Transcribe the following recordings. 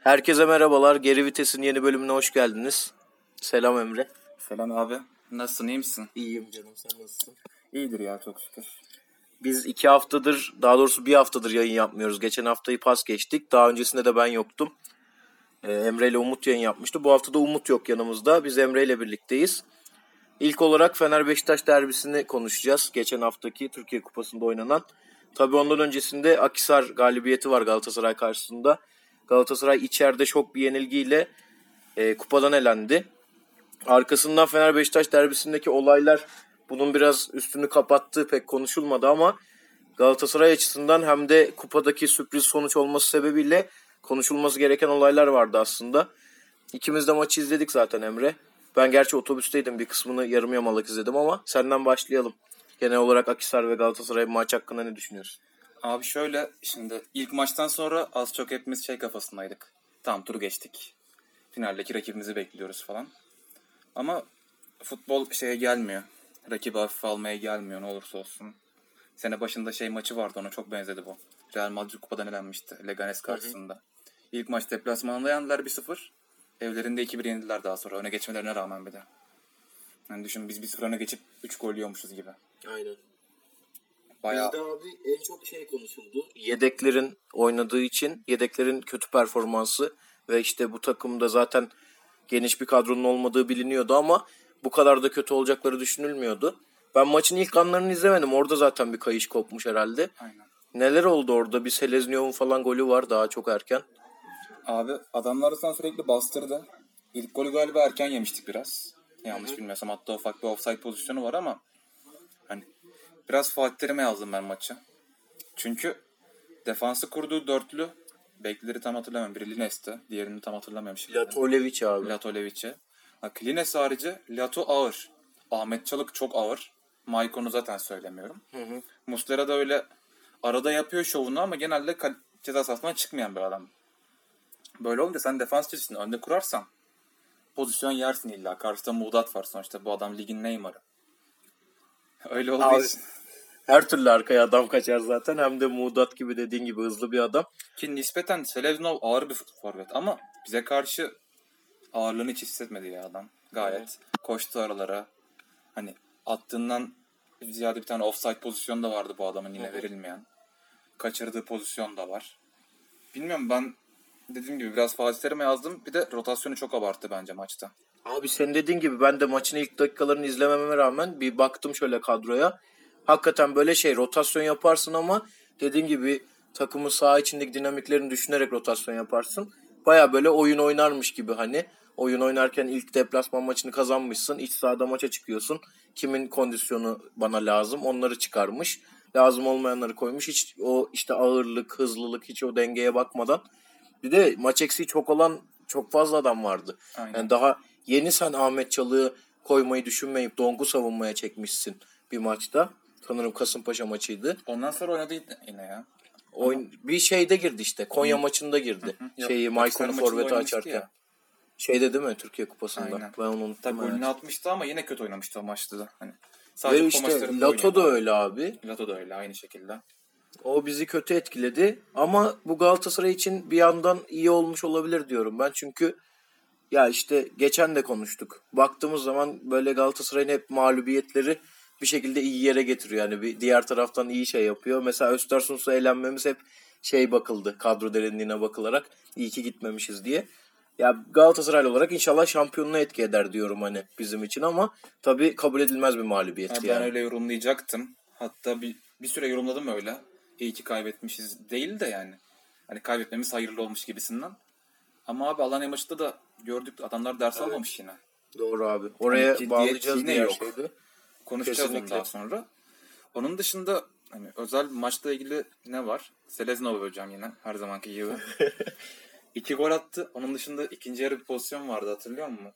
Herkese merhabalar. Geri Vites'in yeni bölümüne hoş geldiniz. Selam Emre. Selam abi. Nasılsın iyi misin? İyiyim canım sen nasılsın? İyidir ya çok şükür. Biz iki haftadır daha doğrusu bir haftadır yayın yapmıyoruz. Geçen haftayı pas geçtik. Daha öncesinde de ben yoktum. Ee, Emre ile Umut yayın yapmıştı. Bu hafta da Umut yok yanımızda. Biz Emre ile birlikteyiz. İlk olarak Fener Beşiktaş derbisini konuşacağız. Geçen haftaki Türkiye Kupası'nda oynanan. Tabii ondan öncesinde Akisar galibiyeti var Galatasaray karşısında. Galatasaray içeride şok bir yenilgiyle e, kupadan elendi. Arkasından Fener Beşiktaş derbisindeki olaylar bunun biraz üstünü kapattığı pek konuşulmadı ama Galatasaray açısından hem de kupadaki sürpriz sonuç olması sebebiyle konuşulması gereken olaylar vardı aslında. İkimiz de maçı izledik zaten Emre. Ben gerçi otobüsteydim bir kısmını yarım yamalak izledim ama senden başlayalım. Genel olarak Akisar ve Galatasaray maç hakkında ne düşünüyorsun? Abi şöyle şimdi ilk maçtan sonra az çok hepimiz şey kafasındaydık. Tamam turu geçtik. Finaldeki rakibimizi bekliyoruz falan. Ama futbol şeye gelmiyor. Rakibi hafife almaya gelmiyor ne olursa olsun. Sene başında şey maçı vardı ona çok benzedi bu. Real Madrid kupadan elenmişti Leganes karşısında. İlk maç deplasmanda yendiler 1-0. Evlerinde 2-1 yendiler daha sonra öne geçmelerine rağmen bir de. Yani düşün biz 1-0 öne geçip 3 gol yiyormuşuz gibi. Aynen. Bayağı Bizde abi en çok şey konuşuldu. Yedeklerin oynadığı için yedeklerin kötü performansı ve işte bu takımda zaten geniş bir kadronun olmadığı biliniyordu ama bu kadar da kötü olacakları düşünülmüyordu. Ben maçın ilk anlarını izlemedim. Orada zaten bir kayış kopmuş herhalde. aynen. Neler oldu orada? Bir Selezniov'un falan golü var daha çok erken. Abi adamlar sana sürekli bastırdı. İlk golü galiba erken yemiştik biraz. Yanlış bilmiyorsam hatta ufak bir offside pozisyonu var ama hani biraz Fatih Terim'e yazdım ben maçı. Çünkü defansı kurduğu dörtlü bekleri tam hatırlamıyorum. Biri Lines'ti. Diğerini tam hatırlamıyorum şimdi. Latolevic abi. Lato Levic'i. Ha, Klines harici Lato ağır. Ahmet Çalık çok ağır. Maikon'u zaten söylemiyorum. Muslera da öyle arada yapıyor şovunu ama genelde kal- ceza sahasından çıkmayan bir adam. Böyle olunca sen defans çizgisini önde kurarsan pozisyon yersin illa. Karşıda Muğdat var sonuçta. Bu adam ligin Neymar'ı. Öyle olduğu Abi, için. Her türlü arkaya adam kaçar zaten. Hem de Muğdat gibi dediğin gibi hızlı bir adam. Ki nispeten Seleznov ağır bir forvet ama bize karşı ağırlığını hiç hissetmedi ya adam. Gayet koştu aralara. Hani attığından ziyade bir tane offside pozisyonu da vardı bu adamın yine verilmeyen. Kaçırdığı pozisyon da var. Bilmiyorum ben dediğim gibi biraz Fatih Terim'e yazdım. Bir de rotasyonu çok abarttı bence maçta. Abi sen dediğin gibi ben de maçın ilk dakikalarını izlememe rağmen bir baktım şöyle kadroya. Hakikaten böyle şey rotasyon yaparsın ama dediğin gibi takımın saha içindeki dinamiklerini düşünerek rotasyon yaparsın. Baya böyle oyun oynarmış gibi hani. Oyun oynarken ilk deplasman maçını kazanmışsın. iç sahada maça çıkıyorsun. Kimin kondisyonu bana lazım onları çıkarmış. Lazım olmayanları koymuş. Hiç o işte ağırlık, hızlılık hiç o dengeye bakmadan. Bir de maç eksiği çok olan çok fazla adam vardı. Aynen. Yani daha yeni sen Ahmet Çalık'ı koymayı düşünmeyip Dong'u savunmaya çekmişsin bir maçta. Sanırım Kasımpaşa maçıydı. Ondan sonra oynadı yine ya. Oyun, bir şeyde girdi işte. Konya maçında girdi. Şeyi forvete oynamıştı açarken. ya. Şeyde değil mi Türkiye Kupası'nda? Aynen. Ben onu unuttum. Tabii golünü atmıştı ama yine kötü oynamıştı o maçta da. Hani Ve sadece işte maçlarında Lato da öyle abi. Lato da öyle aynı şekilde. O bizi kötü etkiledi. Ama bu Galatasaray için bir yandan iyi olmuş olabilir diyorum ben. Çünkü ya işte geçen de konuştuk. Baktığımız zaman böyle Galatasaray'ın hep mağlubiyetleri bir şekilde iyi yere getiriyor. Yani bir diğer taraftan iyi şey yapıyor. Mesela Östersund'a eğlenmemiz hep şey bakıldı. Kadro derinliğine bakılarak iyi ki gitmemişiz diye. Ya Galatasaraylı olarak inşallah şampiyonluğu etki eder diyorum hani bizim için ama tabii kabul edilmez bir mağlubiyet yani. Ben öyle yorumlayacaktım. Hatta bir, bir süre yorumladım öyle. İyi ki kaybetmişiz değil de yani. Hani kaybetmemiz hayırlı olmuş gibisinden. Ama abi Alanya maçında da gördük adamlar ders almamış yine. Doğru abi. Oraya Hani ciddiyet bağlayacağız yine diğer yok. şeyde. Konuşacağız onu Kesinlikle. daha sonra. Onun dışında hani özel maçla ilgili ne var? Seleznov'u böleceğim yine her zamanki gibi. İki gol attı. Onun dışında ikinci yarı bir pozisyon vardı hatırlıyor musun?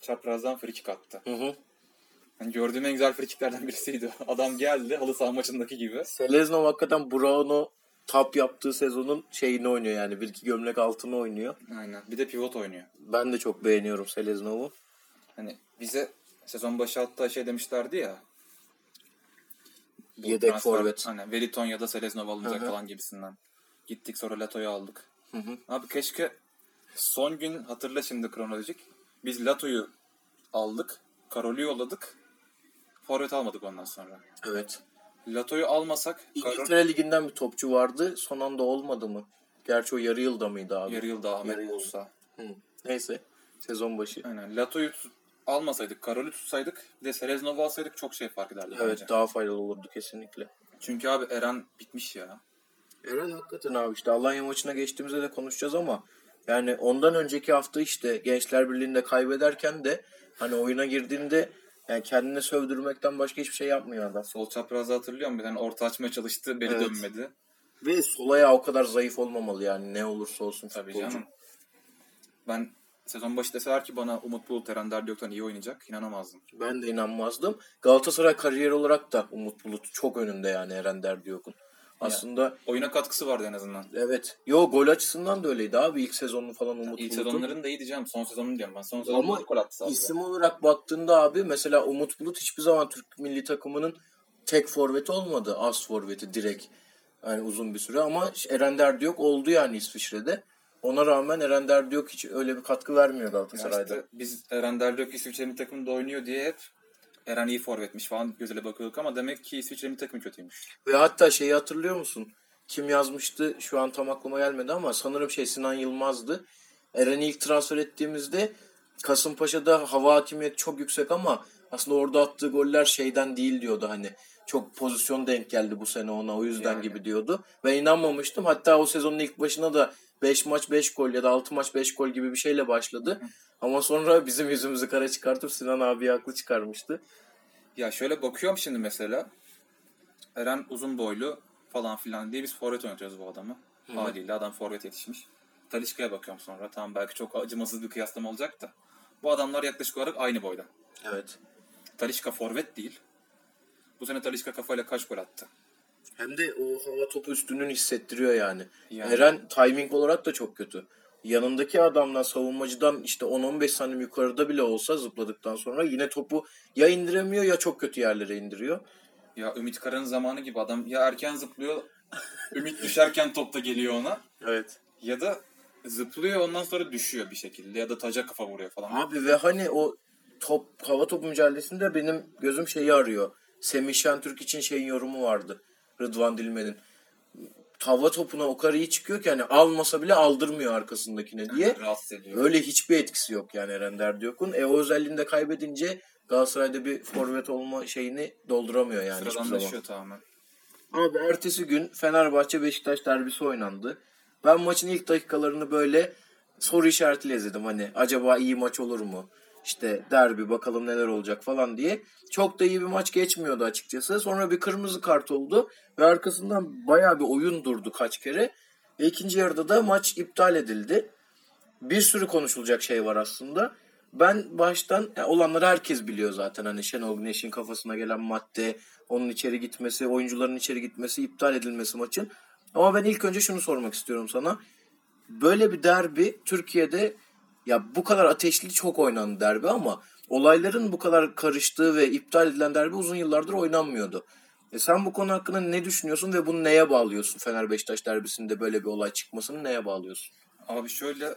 Çaprazdan frikik attı. Hı hı. Hani gördüğüm en güzel frikiklerden birisiydi. Adam geldi halı saha maçındaki gibi. Seleznov hakikaten Brown'u tap yaptığı sezonun şeyini oynuyor yani. Bir iki gömlek altını oynuyor. Aynen. Bir de pivot oynuyor. Ben de çok beğeniyorum Seleznov'u. Hani bize sezon başı hatta şey demişlerdi ya. bu Yedek transfer- forvet. Hani Veliton ya da Seleznov alınacak Hı hı. falan gibisinden. Gittik sonra Lato'yu aldık. Hı hı. Abi keşke Son gün hatırla şimdi kronolojik. Biz Lato'yu aldık. Karol'ü yolladık. Forvet almadık ondan sonra. Evet. Lato'yu almasak Karol İngiltere Ligi'nden bir topçu vardı. Son anda olmadı mı? Gerçi o yarı yılda mıydı abi? yarı yılda Ahmet Yarı. Musa. Hı. Neyse. Sezon başı. Aynen. Lato'yu almasaydık, Karol'ü tutsaydık bir de Seleznov'u alsaydık çok şey fark ederdi Evet bence. daha faydalı olurdu kesinlikle. Çünkü abi Eren bitmiş ya. Eren hakikaten abi işte Alanya maçına geçtiğimizde de konuşacağız ama yani ondan önceki hafta işte Gençler Birliği'nde kaybederken de hani oyuna girdiğinde yani kendine sövdürmekten başka hiçbir şey yapmıyor adam. Sol çaprazı hatırlıyor musun? Bir tane orta açmaya çalıştı, beli Evet. dönmedi. Ve sol ayağı o kadar zayıf olmamalı yani ne olursa olsun Tabii futbolcu. canım. Ben sezon başı deseler ki bana Umut Bulut, Eren Derdiyok'tan iyi oynayacak inanamazdım. Ben de inanmazdım. Galatasaray kariyer olarak da Umut Bulut çok önünde yani Eren Derdiyok'un. Aslında Oyuna katkısı vardı en azından. evet. Yo gol açısından da öyleydi abi ilk sezonu falan Umut İlk Bulut'un. sezonların da iyi diyeceğim. Son sezonunu diyorum ben. Son sezonunda gol attı sadece. İsim olarak baktığında abi mesela Umut Bulut hiçbir zaman Türk milli takımının tek forveti olmadı. Az forveti direkt. Yani uzun bir süre ama Eren Derdiyok oldu yani İsviçre'de. Ona rağmen Eren Derdiyok hiç öyle bir katkı vermiyor Galatasaray'da. işte biz Eren Derdiyok İsviçre'nin takımında oynuyor diye hep Eren iyi forvetmiş falan gözüyle bakıyorduk ama demek ki İsviçre'nin takımı kötüymüş. Ve hatta şeyi hatırlıyor musun? Kim yazmıştı şu an tam aklıma gelmedi ama sanırım şey Sinan Yılmaz'dı. Eren'i ilk transfer ettiğimizde Kasımpaşa'da hava hakimiyeti çok yüksek ama aslında orada attığı goller şeyden değil diyordu hani. Çok pozisyon denk geldi bu sene ona o yüzden Yani. gibi diyordu. Ben inanmamıştım. Hatta o sezonun ilk başına da 5 maç 5 gol ya da 6 maç 5 gol gibi bir şeyle başladı. Ama sonra bizim yüzümüzü kara çıkartıp Sinan abi haklı çıkarmıştı. Ya şöyle bakıyorum şimdi mesela. Eren uzun boylu falan filan diye biz forvet oynatıyoruz bu adamı. Haliyle adam forvet yetişmiş. Talişka'ya bakıyorum sonra. Tamam belki çok acımasız bir kıyaslama olacak da. Bu adamlar yaklaşık olarak aynı boyda. Evet. Talişka forvet değil. Bu sene Talişka kafayla kaç gol attı? Hem de o hava topu üstünlüğünü hissettiriyor yani. Yani. Eren timing olarak da çok kötü. Yanındaki adamdan savunmacıdan işte 10-15 santim yukarıda bile olsa zıpladıktan sonra yine topu ya indiremiyor ya çok kötü yerlere indiriyor. Ya Ümit Kara'nın zamanı gibi adam ya erken zıplıyor. Ümit düşerken top da geliyor ona. Evet. Ya da zıplıyor ondan sonra düşüyor bir şekilde. Ya da taca kafa vuruyor falan. Abi ve hani o top hava topu mücadelesinde benim gözüm şeyi arıyor. Semih Şentürk için şeyin yorumu vardı. Rıdvan Dilmen'in. Hava topuna o kadar iyi çıkıyor ki hani almasa bile aldırmıyor arkasındakine diye. Rahatsız ediyor. Öyle hiçbir etkisi yok yani Eren Derdiyok'un. E o özelliğini de kaybedince Galatasaray'da bir forvet olma şeyini dolduramıyor yani hiçbir Sıradan zaman. düşüyor tamamen. Abi ertesi gün Fenerbahçe Beşiktaş derbisi oynandı. Ben maçın ilk dakikalarını böyle soru işaretiyle izledim. Hani acaba iyi maç olur mu? İşte derbi bakalım neler olacak falan diye. Çok da iyi bir maç geçmiyordu açıkçası. Sonra bir kırmızı kart oldu ve arkasından bayağı bir oyun durdu kaç kere. Ve ikinci yarıda da maç iptal edildi. Bir sürü konuşulacak şey var aslında. Ben baştan ya olanları herkes biliyor zaten. Hani Şenol Güneş'in kafasına gelen madde, onun içeri gitmesi, oyuncuların içeri gitmesi, iptal edilmesi maçın. Ama ben ilk önce şunu sormak istiyorum sana. Böyle bir derbi Türkiye'de ya bu kadar ateşli çok oynandı derbi ama olayların bu kadar karıştığı ve iptal edilen derbi uzun yıllardır oynanmıyordu. E sen bu konu hakkında ne düşünüyorsun ve bunu neye bağlıyorsun? Fener Beşiktaş derbisinde böyle bir olay çıkmasını neye bağlıyorsun? Abi şöyle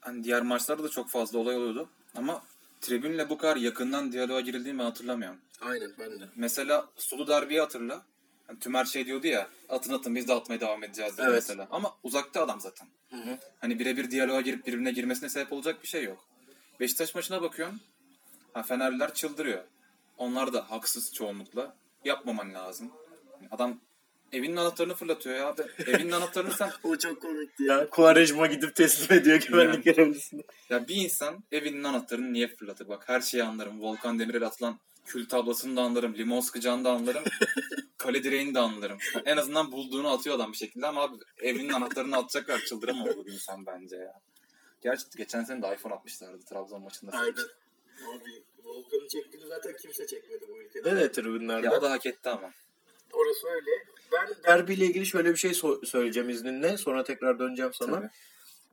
hani diğer maçlarda da çok fazla olay oluyordu. Ama tribünle bu kadar yakından diyaloğa girildiğini ben hatırlamıyorum. Aynen ben de. Mesela Sulu Derbi'yi hatırla. Hani Tümer şey diyordu ya atın atın biz de atmaya devam edeceğiz dedi Evet. mesela. Ama uzakta adam zaten. Hani birebir diyaloğa girip birbirine girmesine sebep olacak bir şey yok. Beşiktaş maçına bakıyorum. Ha, Fenerliler çıldırıyor. Onlar da haksız çoğunlukla. Yapmaman lazım. Adam evinin anahtarını fırlatıyor ya. Evinin anahtarını sen... O çok komikti ya. Kuarejma gidip teslim ediyor güvenlik görevlisine. Ya bir insan evinin anahtarını niye fırlatır? Bak her şeyi anlarım. Volkan Demirel atılan kül tablasını da anlarım. Limon sıkacağını da anlarım. Kale direğini de anlarım. En azından bulduğunu atıyor adam bir şekilde ama abi evinin anahtarını atacaklar. Çıldıramamalı bir insan bence ya. Gerçi geçen sene de iPhone atmışlardı Trabzon maçında. Abi Volkan'ın çektiğini zaten kimse çekmedi bu ülkede. Evet tribünlerde. Ya o da hak etti ama. Orası öyle. Ben derbiyle ilgili şöyle bir şey so- söyleyeceğim izninle. Sonra tekrar döneceğim sana. Tabii.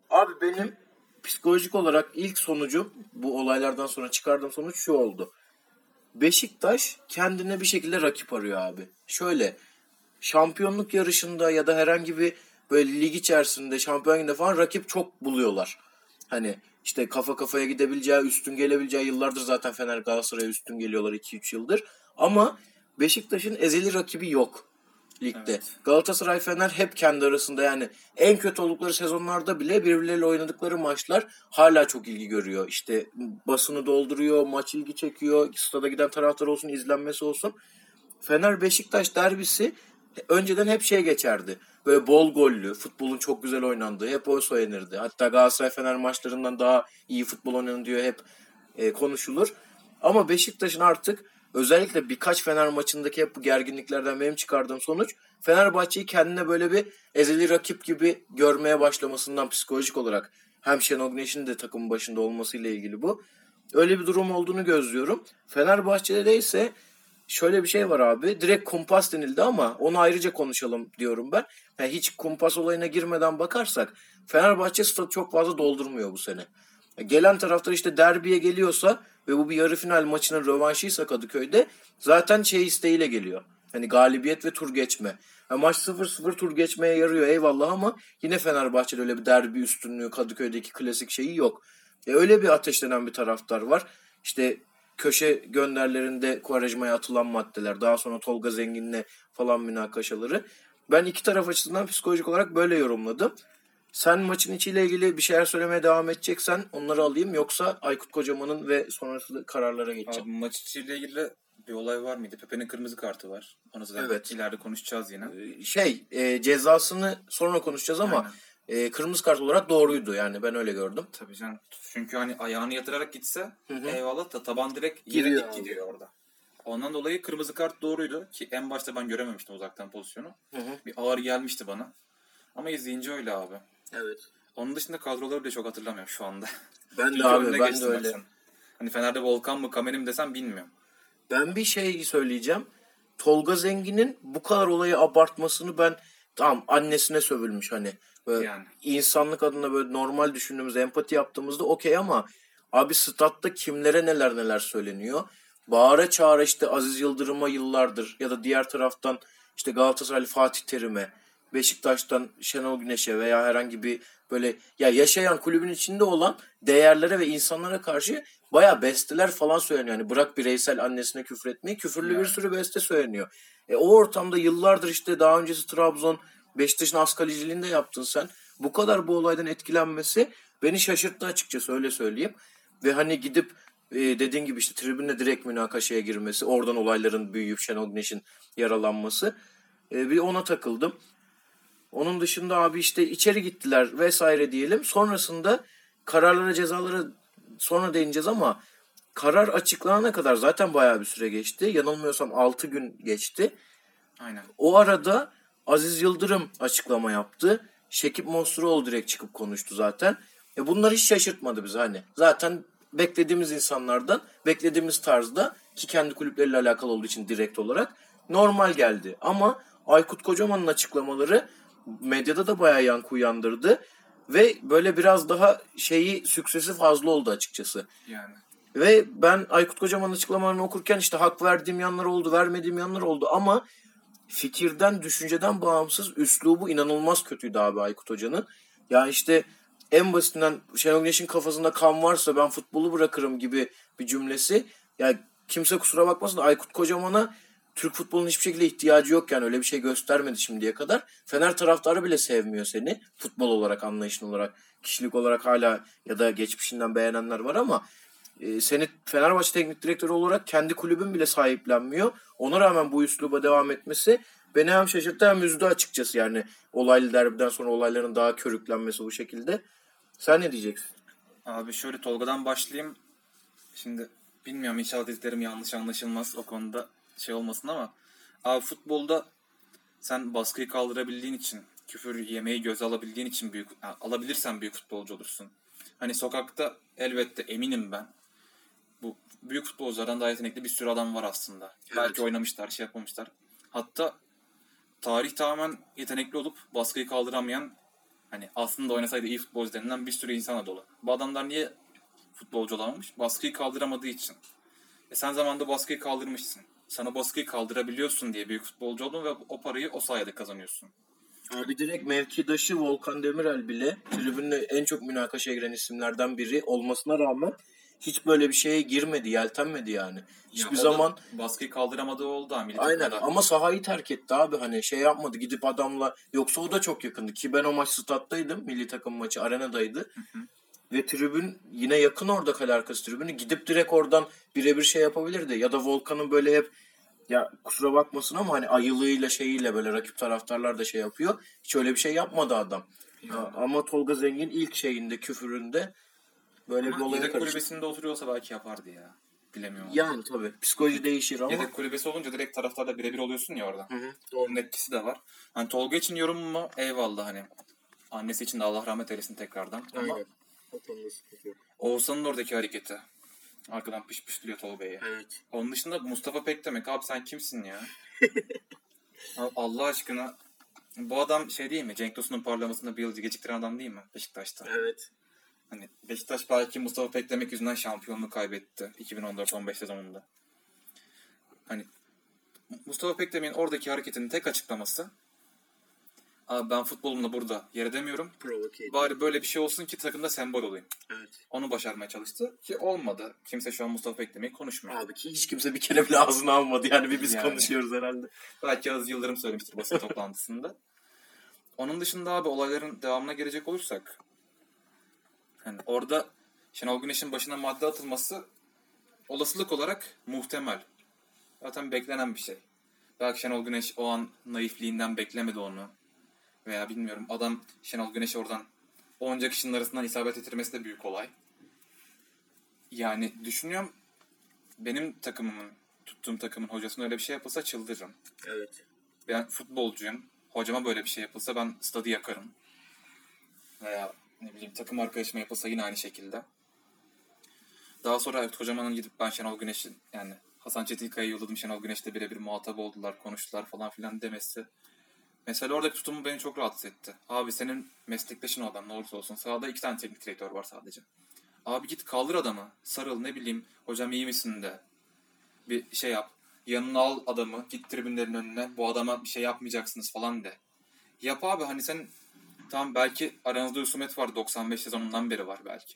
Abi benim psikolojik olarak ilk sonucum bu olaylardan sonra çıkardığım sonuç şu oldu. Beşiktaş kendine bir şekilde rakip arıyor abi. Şöyle şampiyonluk yarışında ya da herhangi bir böyle lig içerisinde şampiyon liginde falan rakip çok buluyorlar. Hani işte kafa kafaya gidebileceği, üstün gelebileceği yıllardır zaten Fener Galatasaray'a üstün geliyorlar 2-3 yıldır. Ama Beşiktaş'ın ezeli rakibi yok ligde. Evet. Galatasaray Fener hep kendi arasında yani en kötü oldukları sezonlarda bile birbirleriyle oynadıkları maçlar hala çok ilgi görüyor. İşte basını dolduruyor, maç ilgi çekiyor, stada giden taraftar olsun, izlenmesi olsun. Fener Beşiktaş derbisi önceden hep şey geçerdi. Böyle bol gollü, futbolun çok güzel oynandığı hep o söylenirdi. Hatta Galatasaray Fener maçlarından daha iyi futbol oynanıyor diyor hep e, konuşulur. Ama Beşiktaş'ın artık özellikle birkaç Fener maçındaki hep bu gerginliklerden benim çıkardığım sonuç Fenerbahçe'yi kendine böyle bir ezeli rakip gibi görmeye başlamasından psikolojik olarak hem Şenol Güneş'in de takımın başında olmasıyla ilgili bu. Öyle bir durum olduğunu gözlüyorum. Fenerbahçe'de de ise şöyle bir şey var abi. Direkt kumpas denildi ama onu ayrıca konuşalım diyorum ben. Yani hiç kumpas olayına girmeden bakarsak Fenerbahçe stat çok fazla doldurmuyor bu sene. Gelen taraftar işte derbiye geliyorsa ve bu bir yarı final maçının rövanşıysa Kadıköy'de zaten şey isteğiyle geliyor. Hani galibiyet ve tur geçme. Ha, maç 0-0 tur geçmeye yarıyor eyvallah ama yine Fenerbahçe'de öyle bir derbi üstünlüğü Kadıköy'deki klasik şeyi yok. E öyle bir ateşlenen bir taraftar var. İşte köşe gönderlerinde Kuvarajma'ya atılan maddeler, daha sonra Tolga Zengin'le falan münakaşaları. Ben iki taraf açısından psikolojik olarak böyle yorumladım. Sen maçın içiyle ilgili bir şeyler söylemeye devam edeceksen onları alayım yoksa Aykut Kocaman'ın ve sonrası kararlara geçeceğim. Abi maç içiyle ilgili bir olay var mıydı? Pepe'nin kırmızı kartı var. Onu zaten Evet. ileride konuşacağız yine. Şey e, cezasını sonra konuşacağız ama Aynen. e, kırmızı kart olarak doğruydu yani ben öyle gördüm. Tabii canım. Çünkü hani ayağını yatırarak gitse Hı hı. eyvallah da taban direkt Giriyor yere dik gidiyor orada. Ondan dolayı kırmızı kart doğruydu ki en başta ben görememiştim uzaktan pozisyonu. Hı hı. Bir ağır gelmişti bana. Ama izleyince öyle abi. Evet. Onun dışında kadroları bile çok hatırlamıyorum şu anda. Ben de abi ben de öyle. maçın. Hani Fener'de Volkan mı Kamer'i mi desem bilmiyorum. Ben bir şey söyleyeceğim. Tolga Zengin'in bu kadar olayı abartmasını ben tamam annesine sövülmüş hani. Böyle Yani. insanlık adına böyle normal düşündüğümüzde empati yaptığımızda okey ama abi statta kimlere neler neler söyleniyor. Bağıra çağıra işte Aziz Yıldırım'a yıllardır ya da diğer taraftan işte Galatasaraylı Fatih Terim'e, Beşiktaş'tan Şenol Güneş'e veya herhangi bir böyle ya yaşayan kulübün içinde olan değerlere ve insanlara karşı baya besteler falan söyleniyor. Yani bırak bireysel annesine küfür etmeyi küfürlü bir Yani. sürü beste söyleniyor. E, o ortamda yıllardır işte daha öncesi Trabzon, Beşiktaş'ın askaliciliğinde yaptın sen. Bu kadar bu olaydan etkilenmesi beni şaşırttı açıkçası öyle söyleyeyim. Ve hani gidip e, dediğin gibi işte tribünle direkt münakaşaya girmesi, oradan olayların büyüyüp Şenol Güneş'in yaralanması. E, bir ona takıldım. Onun dışında abi işte içeri gittiler vesaire diyelim. Sonrasında kararlara cezalara sonra değineceğiz ama karar açıklanana kadar zaten bayağı bir süre geçti. Yanılmıyorsam 6 gün geçti. Aynen. O arada Aziz Yıldırım açıklama yaptı. Şekip Monstruoğlu direkt çıkıp konuştu zaten. E bunlar hiç şaşırtmadı bizi hani. Zaten beklediğimiz insanlardan, beklediğimiz tarzda ki kendi kulüpleriyle alakalı olduğu için direkt olarak normal geldi. Ama Aykut Kocaman'ın açıklamaları medyada da bayağı yankı uyandırdı. Ve böyle biraz daha şeyi süksesi fazla oldu açıkçası. Yani. Ve ben Aykut Kocaman'ın açıklamalarını okurken işte hak verdiğim yanlar oldu, vermediğim yanlar oldu ama fikirden, düşünceden bağımsız üslubu inanılmaz kötüydü abi Aykut Hoca'nın. Ya işte en basitinden Şenol Güneş'in kafasında kan varsa ben futbolu bırakırım gibi bir cümlesi. Ya kimse kusura bakmasın Aykut Kocaman'a Türk futbolunun hiçbir şekilde ihtiyacı yok yani öyle bir şey göstermedi şimdiye kadar. Fener taraftarı bile sevmiyor seni futbol olarak, anlayışın olarak, kişilik olarak hala ya da geçmişinden beğenenler var ama e, seni Fenerbahçe teknik direktörü olarak kendi kulübün bile sahiplenmiyor. Ona rağmen bu üsluba devam etmesi beni hem şaşırttı hem üzdü açıkçası yani olaylı derbiden sonra olayların daha körüklenmesi bu şekilde. Sen ne diyeceksin? Abi şöyle Tolga'dan başlayayım. Şimdi bilmiyorum inşallah dediklerim yanlış anlaşılmaz o konuda şey olmasın ama abi futbolda sen baskıyı kaldırabildiğin için küfür yemeği göze alabildiğin için büyük alabilirsen büyük futbolcu olursun. Hani sokakta elbette eminim ben bu büyük futbolculardan daha yetenekli bir sürü adam var aslında. Belki oynamışlar, şey yapmamışlar. Hatta tarih tamamen yetenekli olup baskıyı kaldıramayan hani aslında oynasaydı iyi futbolcu denilen bir sürü insana dolu. Bu adamlar niye futbolcu olamamış? Baskıyı kaldıramadığı için. E sen zamanında baskıyı kaldırmışsın. Sana baskıyı kaldırabiliyorsun diye büyük futbolcu oldun ve o parayı o sayede kazanıyorsun. Abi direkt mevkidaşı Volkan Demirel bile tribünle en çok münakaşaya giren isimlerden biri olmasına rağmen hiç böyle bir şeye girmedi, yeltenmedi yani. Hiçbir Ya zaman baskıyı kaldıramadığı oldu ha milli aynen takımda. ama sahayı terk etti abi hani şey yapmadı gidip adamla yoksa o da çok yakındı ki ben o maç stat'taydım milli takım maçı arenadaydı. Ve tribün yine yakın orada kale arkası tribünü gidip direkt oradan birebir şey yapabilirdi ya da Volkan'ın böyle hep ya kusura bakmasın ama hani ayılığıyla şeyiyle böyle rakip taraftarlar da şey yapıyor. Hiç öyle bir şey yapmadı adam. Ha, ama Tolga Zengin ilk şeyinde küfüründe böyle bir Ama olaya yedek karıştı. kulübesinde oturuyorsa belki yapardı ya. Bilemiyorum. Yani tabii psikoloji değişir ama. Yedek kulübesi olunca direkt taraftarla birebir oluyorsun ya orada. Hı hı. Onun etkisi de var. Hani Tolga için yorum mu? Eyvallah hani. Annesi için de Allah rahmet eylesin tekrardan. Ama Aynen. O konuda sıkıntı yok. Oğuzhan'ın oradaki hareketi. Arkadan piş piş duruyor Tolga'yı. Evet. Onun dışında Mustafa Pek demek. Abi sen kimsin ya? Abi Allah aşkına. Bu adam şey değil mi? Cenk Tosun'un parlamasında bir yıl geciktiren adam değil mi? Beşiktaş'ta. Evet. Hani Beşiktaş belki Mustafa Peklemek yüzünden şampiyonluğu kaybetti 2014-15 sezonunda. Hani Mustafa Peklemek'in oradaki hareketinin tek açıklaması Abi ben futbolumla burada yer edemiyorum. Provoke Bari böyle bir şey olsun ki takımda sembol olayım. Evet. Onu başarmaya çalıştı ki olmadı. Kimse şu an Mustafa Peklemek'i konuşmuyor. Abi ki hiç kimse bir kere bile ağzını almadı yani bir biz Yani. konuşuyoruz herhalde. Belki Aziz Yıldırım söylemiştir basın toplantısında. Onun dışında abi olayların devamına gelecek olursak hani orada Şenol Güneş'in başına madde atılması olasılık olarak muhtemel. Zaten beklenen bir şey. Belki Şenol Güneş o an naifliğinden beklemedi onu. Veya bilmiyorum adam Şenol Güneş'i oradan onca kişinin arasından isabet ettirmesi de büyük olay. Yani düşünüyorum benim takımımın, tuttuğum takımın hocasına öyle bir şey yapılsa çıldırırım. Evet. Ben futbolcuyum. Hocama böyle bir şey yapılsa ben stadı yakarım. Veya ne bileyim takım arkadaşıma yapılsa yine aynı şekilde. Daha sonra evet hocamanın gidip ben Şenol Güneş'in yani Hasan Çetinkaya'yı yolladım Şenol Güneş'le birebir muhatap oldular, konuştular falan filan demesi. Mesela oradaki tutumu beni çok rahatsız etti. Abi senin meslektaşın o adam ne olursa olsun. Sahada iki tane teknik direktör var sadece. Abi git kaldır adamı. Sarıl ne bileyim. Hocam iyi misin de. Bir şey yap. Yanına al adamı. Git tribünlerin önüne. Bu adama bir şey yapmayacaksınız falan de. Yap abi hani sen tamam belki aranızda husumet var 95 sezonundan beri var belki.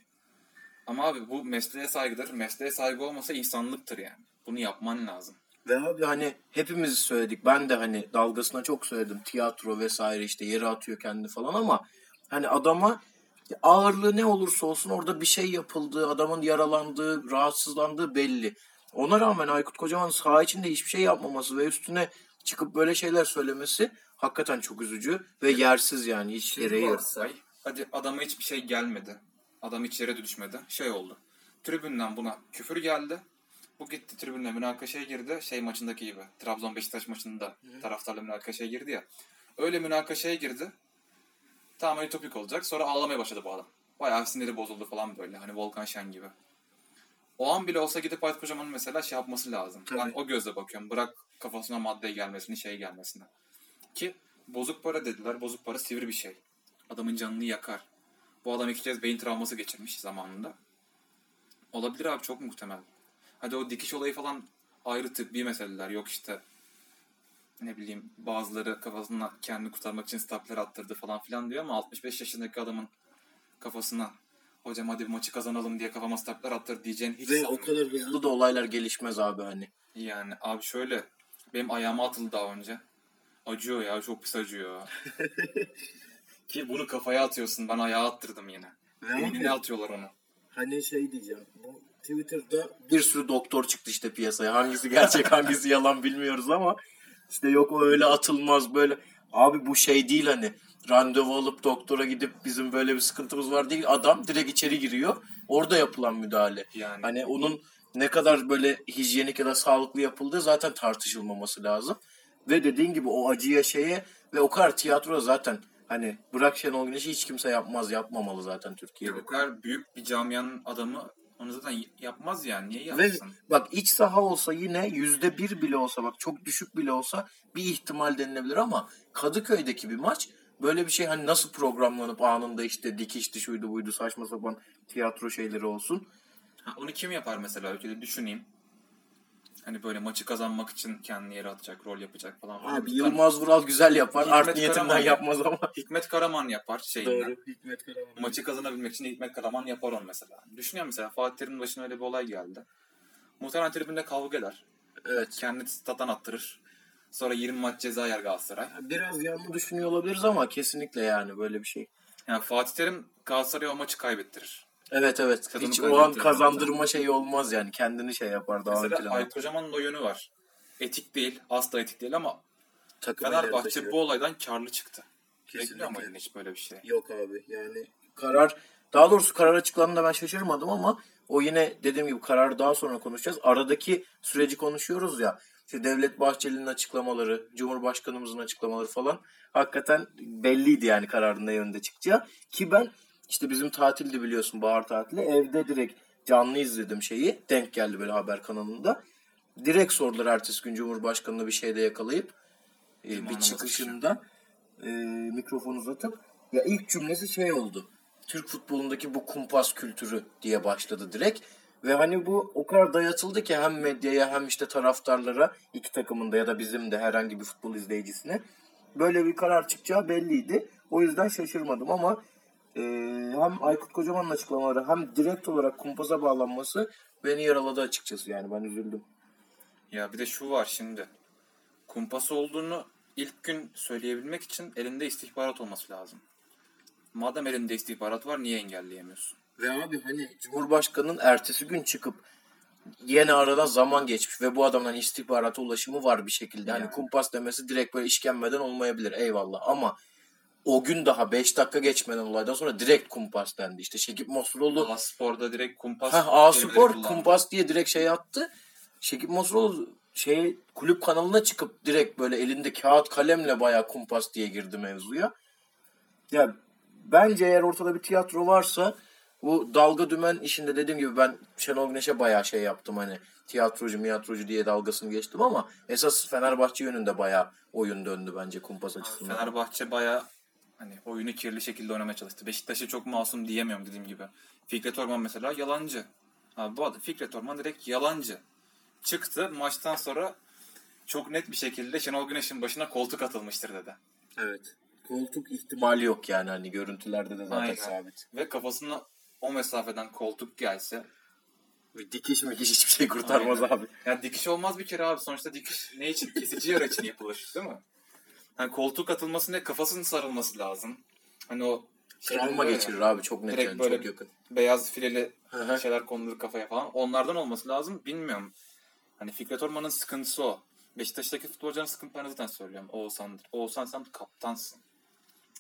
Ama abi bu mesleğe saygıdır. Mesleğe saygı olmasa insanlıktır yani. Bunu yapman lazım. Ve abi hani hepimiz söyledik. Ben de hani dalgasına çok söyledim. Tiyatro vesaire işte yere atıyor kendi falan ama hani adama ağırlığı ne olursa olsun orada bir şey yapıldığı, adamın yaralandığı, rahatsızlandığı belli. Ona rağmen Aykut Kocaman saha içinde hiçbir şey yapmaması ve üstüne çıkıp böyle şeyler söylemesi hakikaten çok üzücü ve yersiz yani hiç gereği yok. varsay. Hadi adama hiçbir şey gelmedi. Adam hiç yere düşmedi. Şey oldu. Tribünden buna küfür geldi. Bu gitti tribünle münakaşaya girdi. Şey maçındaki gibi. Trabzon Beşiktaş maçında taraftarla münakaşaya girdi ya. Öyle münakaşaya girdi. Tamamen ütopik olacak. Sonra ağlamaya başladı bu adam. Bayağı siniri bozuldu falan böyle. Hani Volkan Şen gibi. O an bile olsa gidip Aykut Kocaman'ın mesela şey yapması lazım. Tabii. Ben o gözle bakıyorum. Bırak kafasına madde gelmesini, şey gelmesini. Ki bozuk para dediler. Bozuk para sivri bir şey. Adamın canını yakar. Bu adam iki kez beyin travması geçirmiş zamanında. Olabilir abi çok muhtemel. Hadi o dikiş olayı falan ayrı tıbbi meseleler. Yok işte ne bileyim bazıları kafasına kendini kurtarmak için stapler attırdı falan filan diyor ama 65 yaşındaki adamın kafasına hocam hadi bir maçı kazanalım diye kafama stapler attır diyeceğin hiç Ve o kadar hızlı da olaylar gelişmez abi hani. Yani abi şöyle benim ayağıma atıldı daha önce. Acıyor ya çok pis acıyor. Ki bunu kafaya atıyorsun ben ayağa attırdım yine. Beynine atıyorlar onu. Hani şey diyeceğim. Bu Twitter'da bir sürü doktor çıktı işte piyasaya. Hangisi gerçek hangisi yalan bilmiyoruz ama işte yok o öyle atılmaz böyle. Abi bu şey değil hani randevu alıp doktora gidip bizim böyle bir sıkıntımız var değil. Adam direkt içeri giriyor. Orada yapılan müdahale. Yani. Hani onun ne kadar böyle hijyenik ya da sağlıklı yapıldığı zaten tartışılmaması lazım. Ve dediğin gibi o acıya şeye ve o kadar tiyatro zaten hani bırak Şenol Güneş'i hiç kimse yapmaz yapmamalı zaten Türkiye'de. O kadar büyük bir camianın adamı onu zaten yapmaz yani. Niye Ve yapsın? bak iç saha olsa yine yüzde bir bile olsa bak çok düşük bile olsa bir ihtimal denilebilir ama Kadıköy'deki bir maç böyle bir şey hani nasıl programlanıp anında işte dikişti şuydu buydu saçma sapan tiyatro şeyleri olsun. Ha, onu kim yapar mesela ülkede düşüneyim. Hani böyle maçı kazanmak için kendini yere atacak, rol yapacak falan. Abi Yılmaz Vural güzel yapar. Hikmet Art niyetinden Karaman yapmaz ama. Hikmet Karaman yapar şeyinden. Doğru. Hikmet Karaman. Maçı kazanabilmek için Hikmet Karaman yapar onu mesela. Düşünüyorum mesela Fatih Terim'in başına öyle bir olay geldi. Muhtemelen tribünde kavga eder. Evet. Kendi statan attırır. Sonra 20 maç ceza yer Galatasaray. Biraz yanlış düşünüyor olabiliriz ama kesinlikle yani böyle bir şey. Yani Fatih Terim Galatasaray'a o maçı kaybettirir. Evet evet. Kazanıp Hiç o an kazandırma şeyi olmaz yani. Kendini şey yapar daha Mesela plana. Aykut Kocaman'ın o yönü var. Etik değil, asla etik değil ama Takım Fenerbahçe taşıyor. bu olaydan karlı çıktı. Kesinlikle. Bekliyor hiç böyle bir şey? Yok abi yani karar daha doğrusu karar açıklandığında ben şaşırmadım ama o yine dediğim gibi kararı daha sonra konuşacağız. Aradaki süreci konuşuyoruz ya. İşte Devlet Bahçeli'nin açıklamaları, Cumhurbaşkanımızın açıklamaları falan hakikaten belliydi yani kararın ne yönde çıkacağı. Ki ben işte bizim tatildi biliyorsun bahar tatili. Evde direkt canlı izledim şeyi. Denk geldi böyle haber kanalında. Direkt sordular ertesi gün Cumhurbaşkanı'nı bir şeyde yakalayıp e, bir çıkışında e, mikrofon uzatıp ya ilk cümlesi şey oldu. Türk futbolundaki bu kumpas kültürü diye başladı direkt. Ve hani bu o kadar dayatıldı ki hem medyaya hem işte taraftarlara iki takımında ya da bizim de herhangi bir futbol izleyicisine böyle bir karar çıkacağı belliydi. O yüzden şaşırmadım ama e, hem Aykut Kocaman'ın açıklamaları hem direkt olarak kumpasa bağlanması beni yaraladı açıkçası yani ben üzüldüm. Ya bir de şu var şimdi. Kumpas olduğunu ilk gün söyleyebilmek için elinde istihbarat olması lazım. Madem elinde istihbarat var niye engelleyemiyorsun? Ve abi hani Cumhurbaşkanı'nın ertesi gün çıkıp yeni aradan zaman geçmiş ve bu adamın hani istihbarata ulaşımı var bir şekilde. Hani Yani. kumpas demesi direkt böyle işkenmeden olmayabilir eyvallah ama o gün daha 5 dakika geçmeden olaydan sonra direkt kumpas dendi. İşte Şekip Mosuroğlu A Spor'da direkt kumpas Heh, A Spor kumpas diye direkt şey attı. Şekip Mosuroğlu şey kulüp kanalına çıkıp direkt böyle elinde kağıt kalemle bayağı kumpas diye girdi mevzuya. Ya bence eğer ortada bir tiyatro varsa bu dalga dümen işinde dediğim gibi ben Şenol Güneş'e bayağı şey yaptım hani tiyatrocu miyatrocu diye dalgasını geçtim ama esas Fenerbahçe yönünde bayağı oyun döndü bence kumpas açısından. Fenerbahçe baya hani oyunu kirli şekilde oynamaya çalıştı. Beşiktaş'ı çok masum diyemiyorum dediğim gibi. Fikret Orman mesela yalancı. Abi bu adam Fikret Orman direkt yalancı. Çıktı maçtan sonra çok net bir şekilde Şenol Güneş'in başına koltuk atılmıştır dedi. Evet. Koltuk ihtimali yok yani hani görüntülerde de zaten Aynen. sabit. Ve kafasına o mesafeden koltuk gelse Ve dikiş mikiş hiçbir şey kurtarmaz Aynen. abi. Ya dikiş olmaz bir kere abi. Sonuçta dikiş ne için? Kesici yara için yapılır değil mi? Hani koltuk atılması ne? Kafasının sarılması lazım. Hani o şey Travma geçirir abi çok net Direkt yani böyle çok yakın. Beyaz fileli şeyler konulur kafaya falan. Onlardan olması lazım. Bilmiyorum. Hani Fikret Orman'ın sıkıntısı o. Beşiktaş'taki futbolcuların sıkıntılarını zaten söylüyorum. Oğuzhan'dır. Oğuzhan sen kaptansın.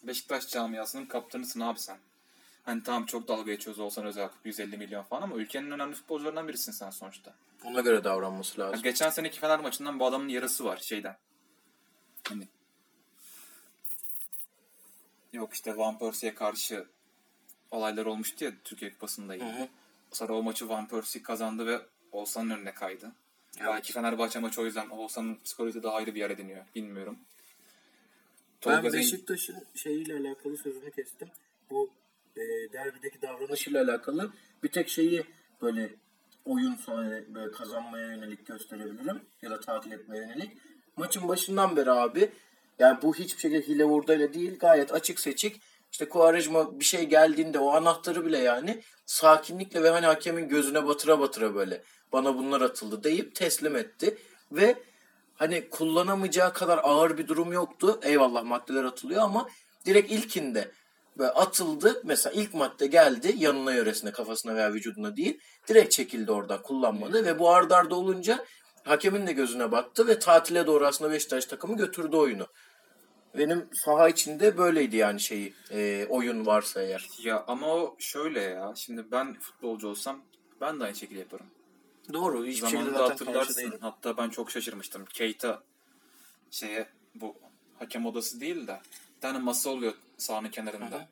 Beşiktaş camiasının kaptanısın abi sen. Hani tamam çok dalga geçiyoruz Oğuzhan Özakıp 150 milyon falan ama ülkenin önemli futbolcularından birisin sen sonuçta. Ona göre davranması lazım. geçen seneki Fener maçından bu adamın yarası var şeyden. Hani Yok işte Van Persie'ye karşı olaylar olmuştu ya Türkiye Kupası'nda hı. Sonra o maçı Van Persie kazandı ve Oğuzhan'ın önüne kaydı. Evet. Belki Fenerbahçe maçı o yüzden Oğuzhan'ın psikolojisi daha ayrı bir yer ediniyor. Bilmiyorum. Ben Tolga Zengin- Beşiktaş'ın şeyiyle alakalı sözünü kestim. Bu e, derbideki davranışıyla alakalı bir tek şeyi böyle oyun sonra böyle kazanmaya yönelik gösterebilirim ya da tatil etmeye yönelik. Maçın başından beri abi yani bu hiçbir şekilde hile hurdayla değil gayet açık seçik. İşte Kuvarejma bir şey geldiğinde o anahtarı bile yani sakinlikle ve hani hakemin gözüne batıra batıra böyle bana bunlar atıldı deyip teslim etti. Ve hani kullanamayacağı kadar ağır bir durum yoktu. Eyvallah maddeler atılıyor ama direkt ilkinde böyle atıldı. Mesela ilk madde geldi yanına yöresine kafasına veya vücuduna değil. Direkt çekildi oradan kullanmadı ve bu ardarda arda olunca hakemin de gözüne battı ve tatile doğru aslında Beşiktaş takımı götürdü oyunu. Benim saha içinde böyleydi yani şeyi e, oyun varsa eğer. Ya ama o şöyle ya. Şimdi ben futbolcu olsam ben de aynı şekilde yaparım. Doğru hiçbir şekilde Zamanında karşı hatırlarsın. Hatta ben çok şaşırmıştım. Keita şeye bu hakem odası değil de bir tane masa oluyor sahanın kenarında. Hı.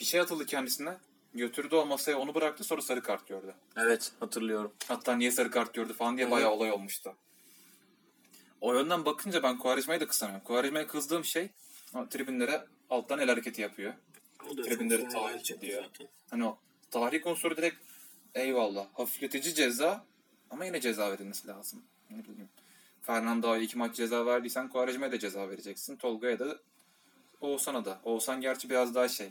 Bir şey atıldı kendisine. Götürdü o masaya onu bıraktı sonra sarı kart gördü. Evet hatırlıyorum. Hatta niye sarı kart gördü falan diye Hı. bayağı olay olmuştu. O yönden bakınca ben Kuvarizma'yı da kısamıyorum. Kuvarizma'ya kızdığım şey tribünlere alttan el hareketi yapıyor. O da Tribünleri tahrik ediyor. zaten. Hani o tahrik unsuru direkt eyvallah hafifletici ceza ama yine ceza verilmesi lazım. ne bileyim Fernando'ya iki maç ceza verdiysen Quaresma'ya da ceza vereceksin. Tolga'ya da Oğuzhan'a da. Oğuzhan gerçi biraz daha şey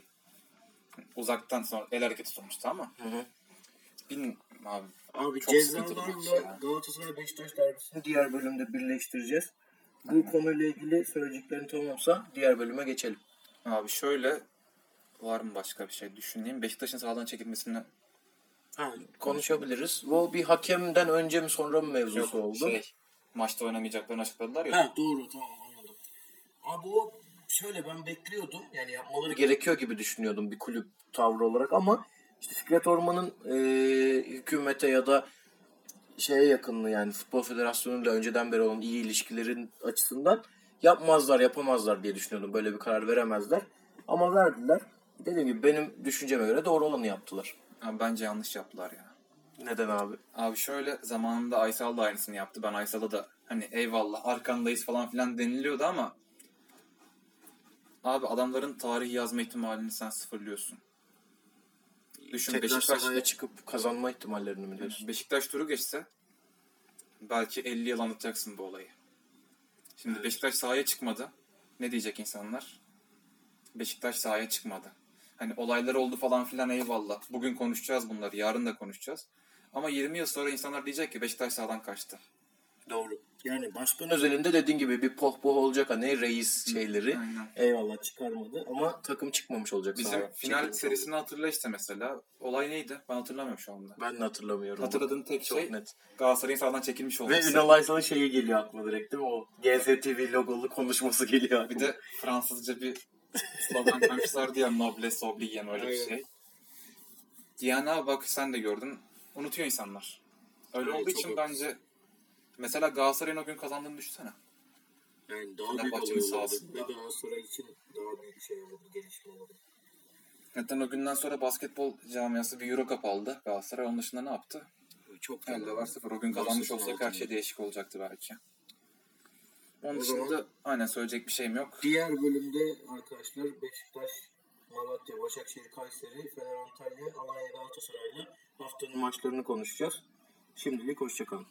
uzaktan sonra el hareketi sonuçta ama Hı hı. bilmiyorum abi. Abi cezalarla. Galatasaray Beşiktaş derbisini diğer bölümde birleştireceğiz. Bu konuyla ilgili söyleyeceklerin tamamsa diğer bölüme geçelim. Abi şöyle var mı başka bir şey düşüneyim. Beşiktaş'ın sağdan çekilmesine Ha, konuşabiliriz. Bu bir hakemden önce mi sonra mı mevzusu oldu? şey maçta oynamayacaklarını açıkladılar ya. Ha doğru tamam anladım. Abi o şöyle ben bekliyordum. Yani yapmaları gerekiyor gibi düşünüyordum bir kulüp tavrı olarak ama işte Fikret Orman'ın e, hükümete ya da şeye yakınlığı yani Futbol Federasyonu'yla önceden beri olan iyi ilişkilerin açısından yapmazlar yapamazlar diye düşünüyordum. Böyle bir karar veremezler. Ama verdiler. Dediğim gibi benim düşünceme göre doğru olanı yaptılar. Abi bence yanlış yaptılar ya. Neden abi? Abi şöyle zamanında Aysal da aynısını yaptı. Ben Aysal'a da hani eyvallah arkandayız falan filan deniliyordu ama abi adamların tarih yazma ihtimalini sen sıfırlıyorsun. Düşün Tekrar Beşiktaş, sahaya çıkıp kazanma ihtimallerini mi diyorsun? Beşiktaş turu geçse belki 50 yıl anlatacaksın bu olayı. Şimdi Beşiktaş sahaya çıkmadı. Ne diyecek insanlar? Beşiktaş sahaya çıkmadı. Hani olaylar oldu falan filan eyvallah. Bugün konuşacağız bunları. Yarın da konuşacağız. Ama 20 yıl sonra insanlar diyecek ki Beşiktaş sahadan kaçtı. Doğru. Yani başkan özelinde dediğin gibi bir pohpoh olacak hani reis şeyleri. Aynen. Eyvallah çıkarmadı ama takım çıkmamış olacak. Bizim sahaya. final Çekilmiş serisini hatırla işte mesela. Olay neydi? Ben hatırlamıyorum şu anda. Ben de hatırlamıyorum. Hatırladığın tek Çok şey net. Galatasaray'ın sahadan çekilmiş Ve olması. Ünal Aysal'ın şeyi geliyor aklıma direkt değil mi? O GZTV logolu konuşması geliyor Bir aklıma. de Fransızca bir slogan koymuşlardı ya Noblesse Oblige öyle bir şey. Diana bak sen de gördün. Unutuyor insanlar. Öyle Evet, olduğu için bence mesela Galatasaray'ın o gün kazandığını düşünsene. Yani daha büyük büyük olay olurdu. Ve Galatasaray için daha büyük şey olurdu, gelişme olurdu. Zaten o günden sonra basketbol camiası bir Euro Cup aldı. Galatasaray onun dışında ne yaptı? Çok Elde var sıfır. O gün kazanmış olsak her şey değişik olacaktı belki. Onun O dışında zaman- aynen söyleyecek bir şeyim yok. Diğer bölümde arkadaşlar Beşiktaş, Malatya, Başakşehir, Kayseri, Fener Antalya, Alanya, Galatasaray'la haftanın maçlarını konuşacağız. Şimdilik hoşçakalın.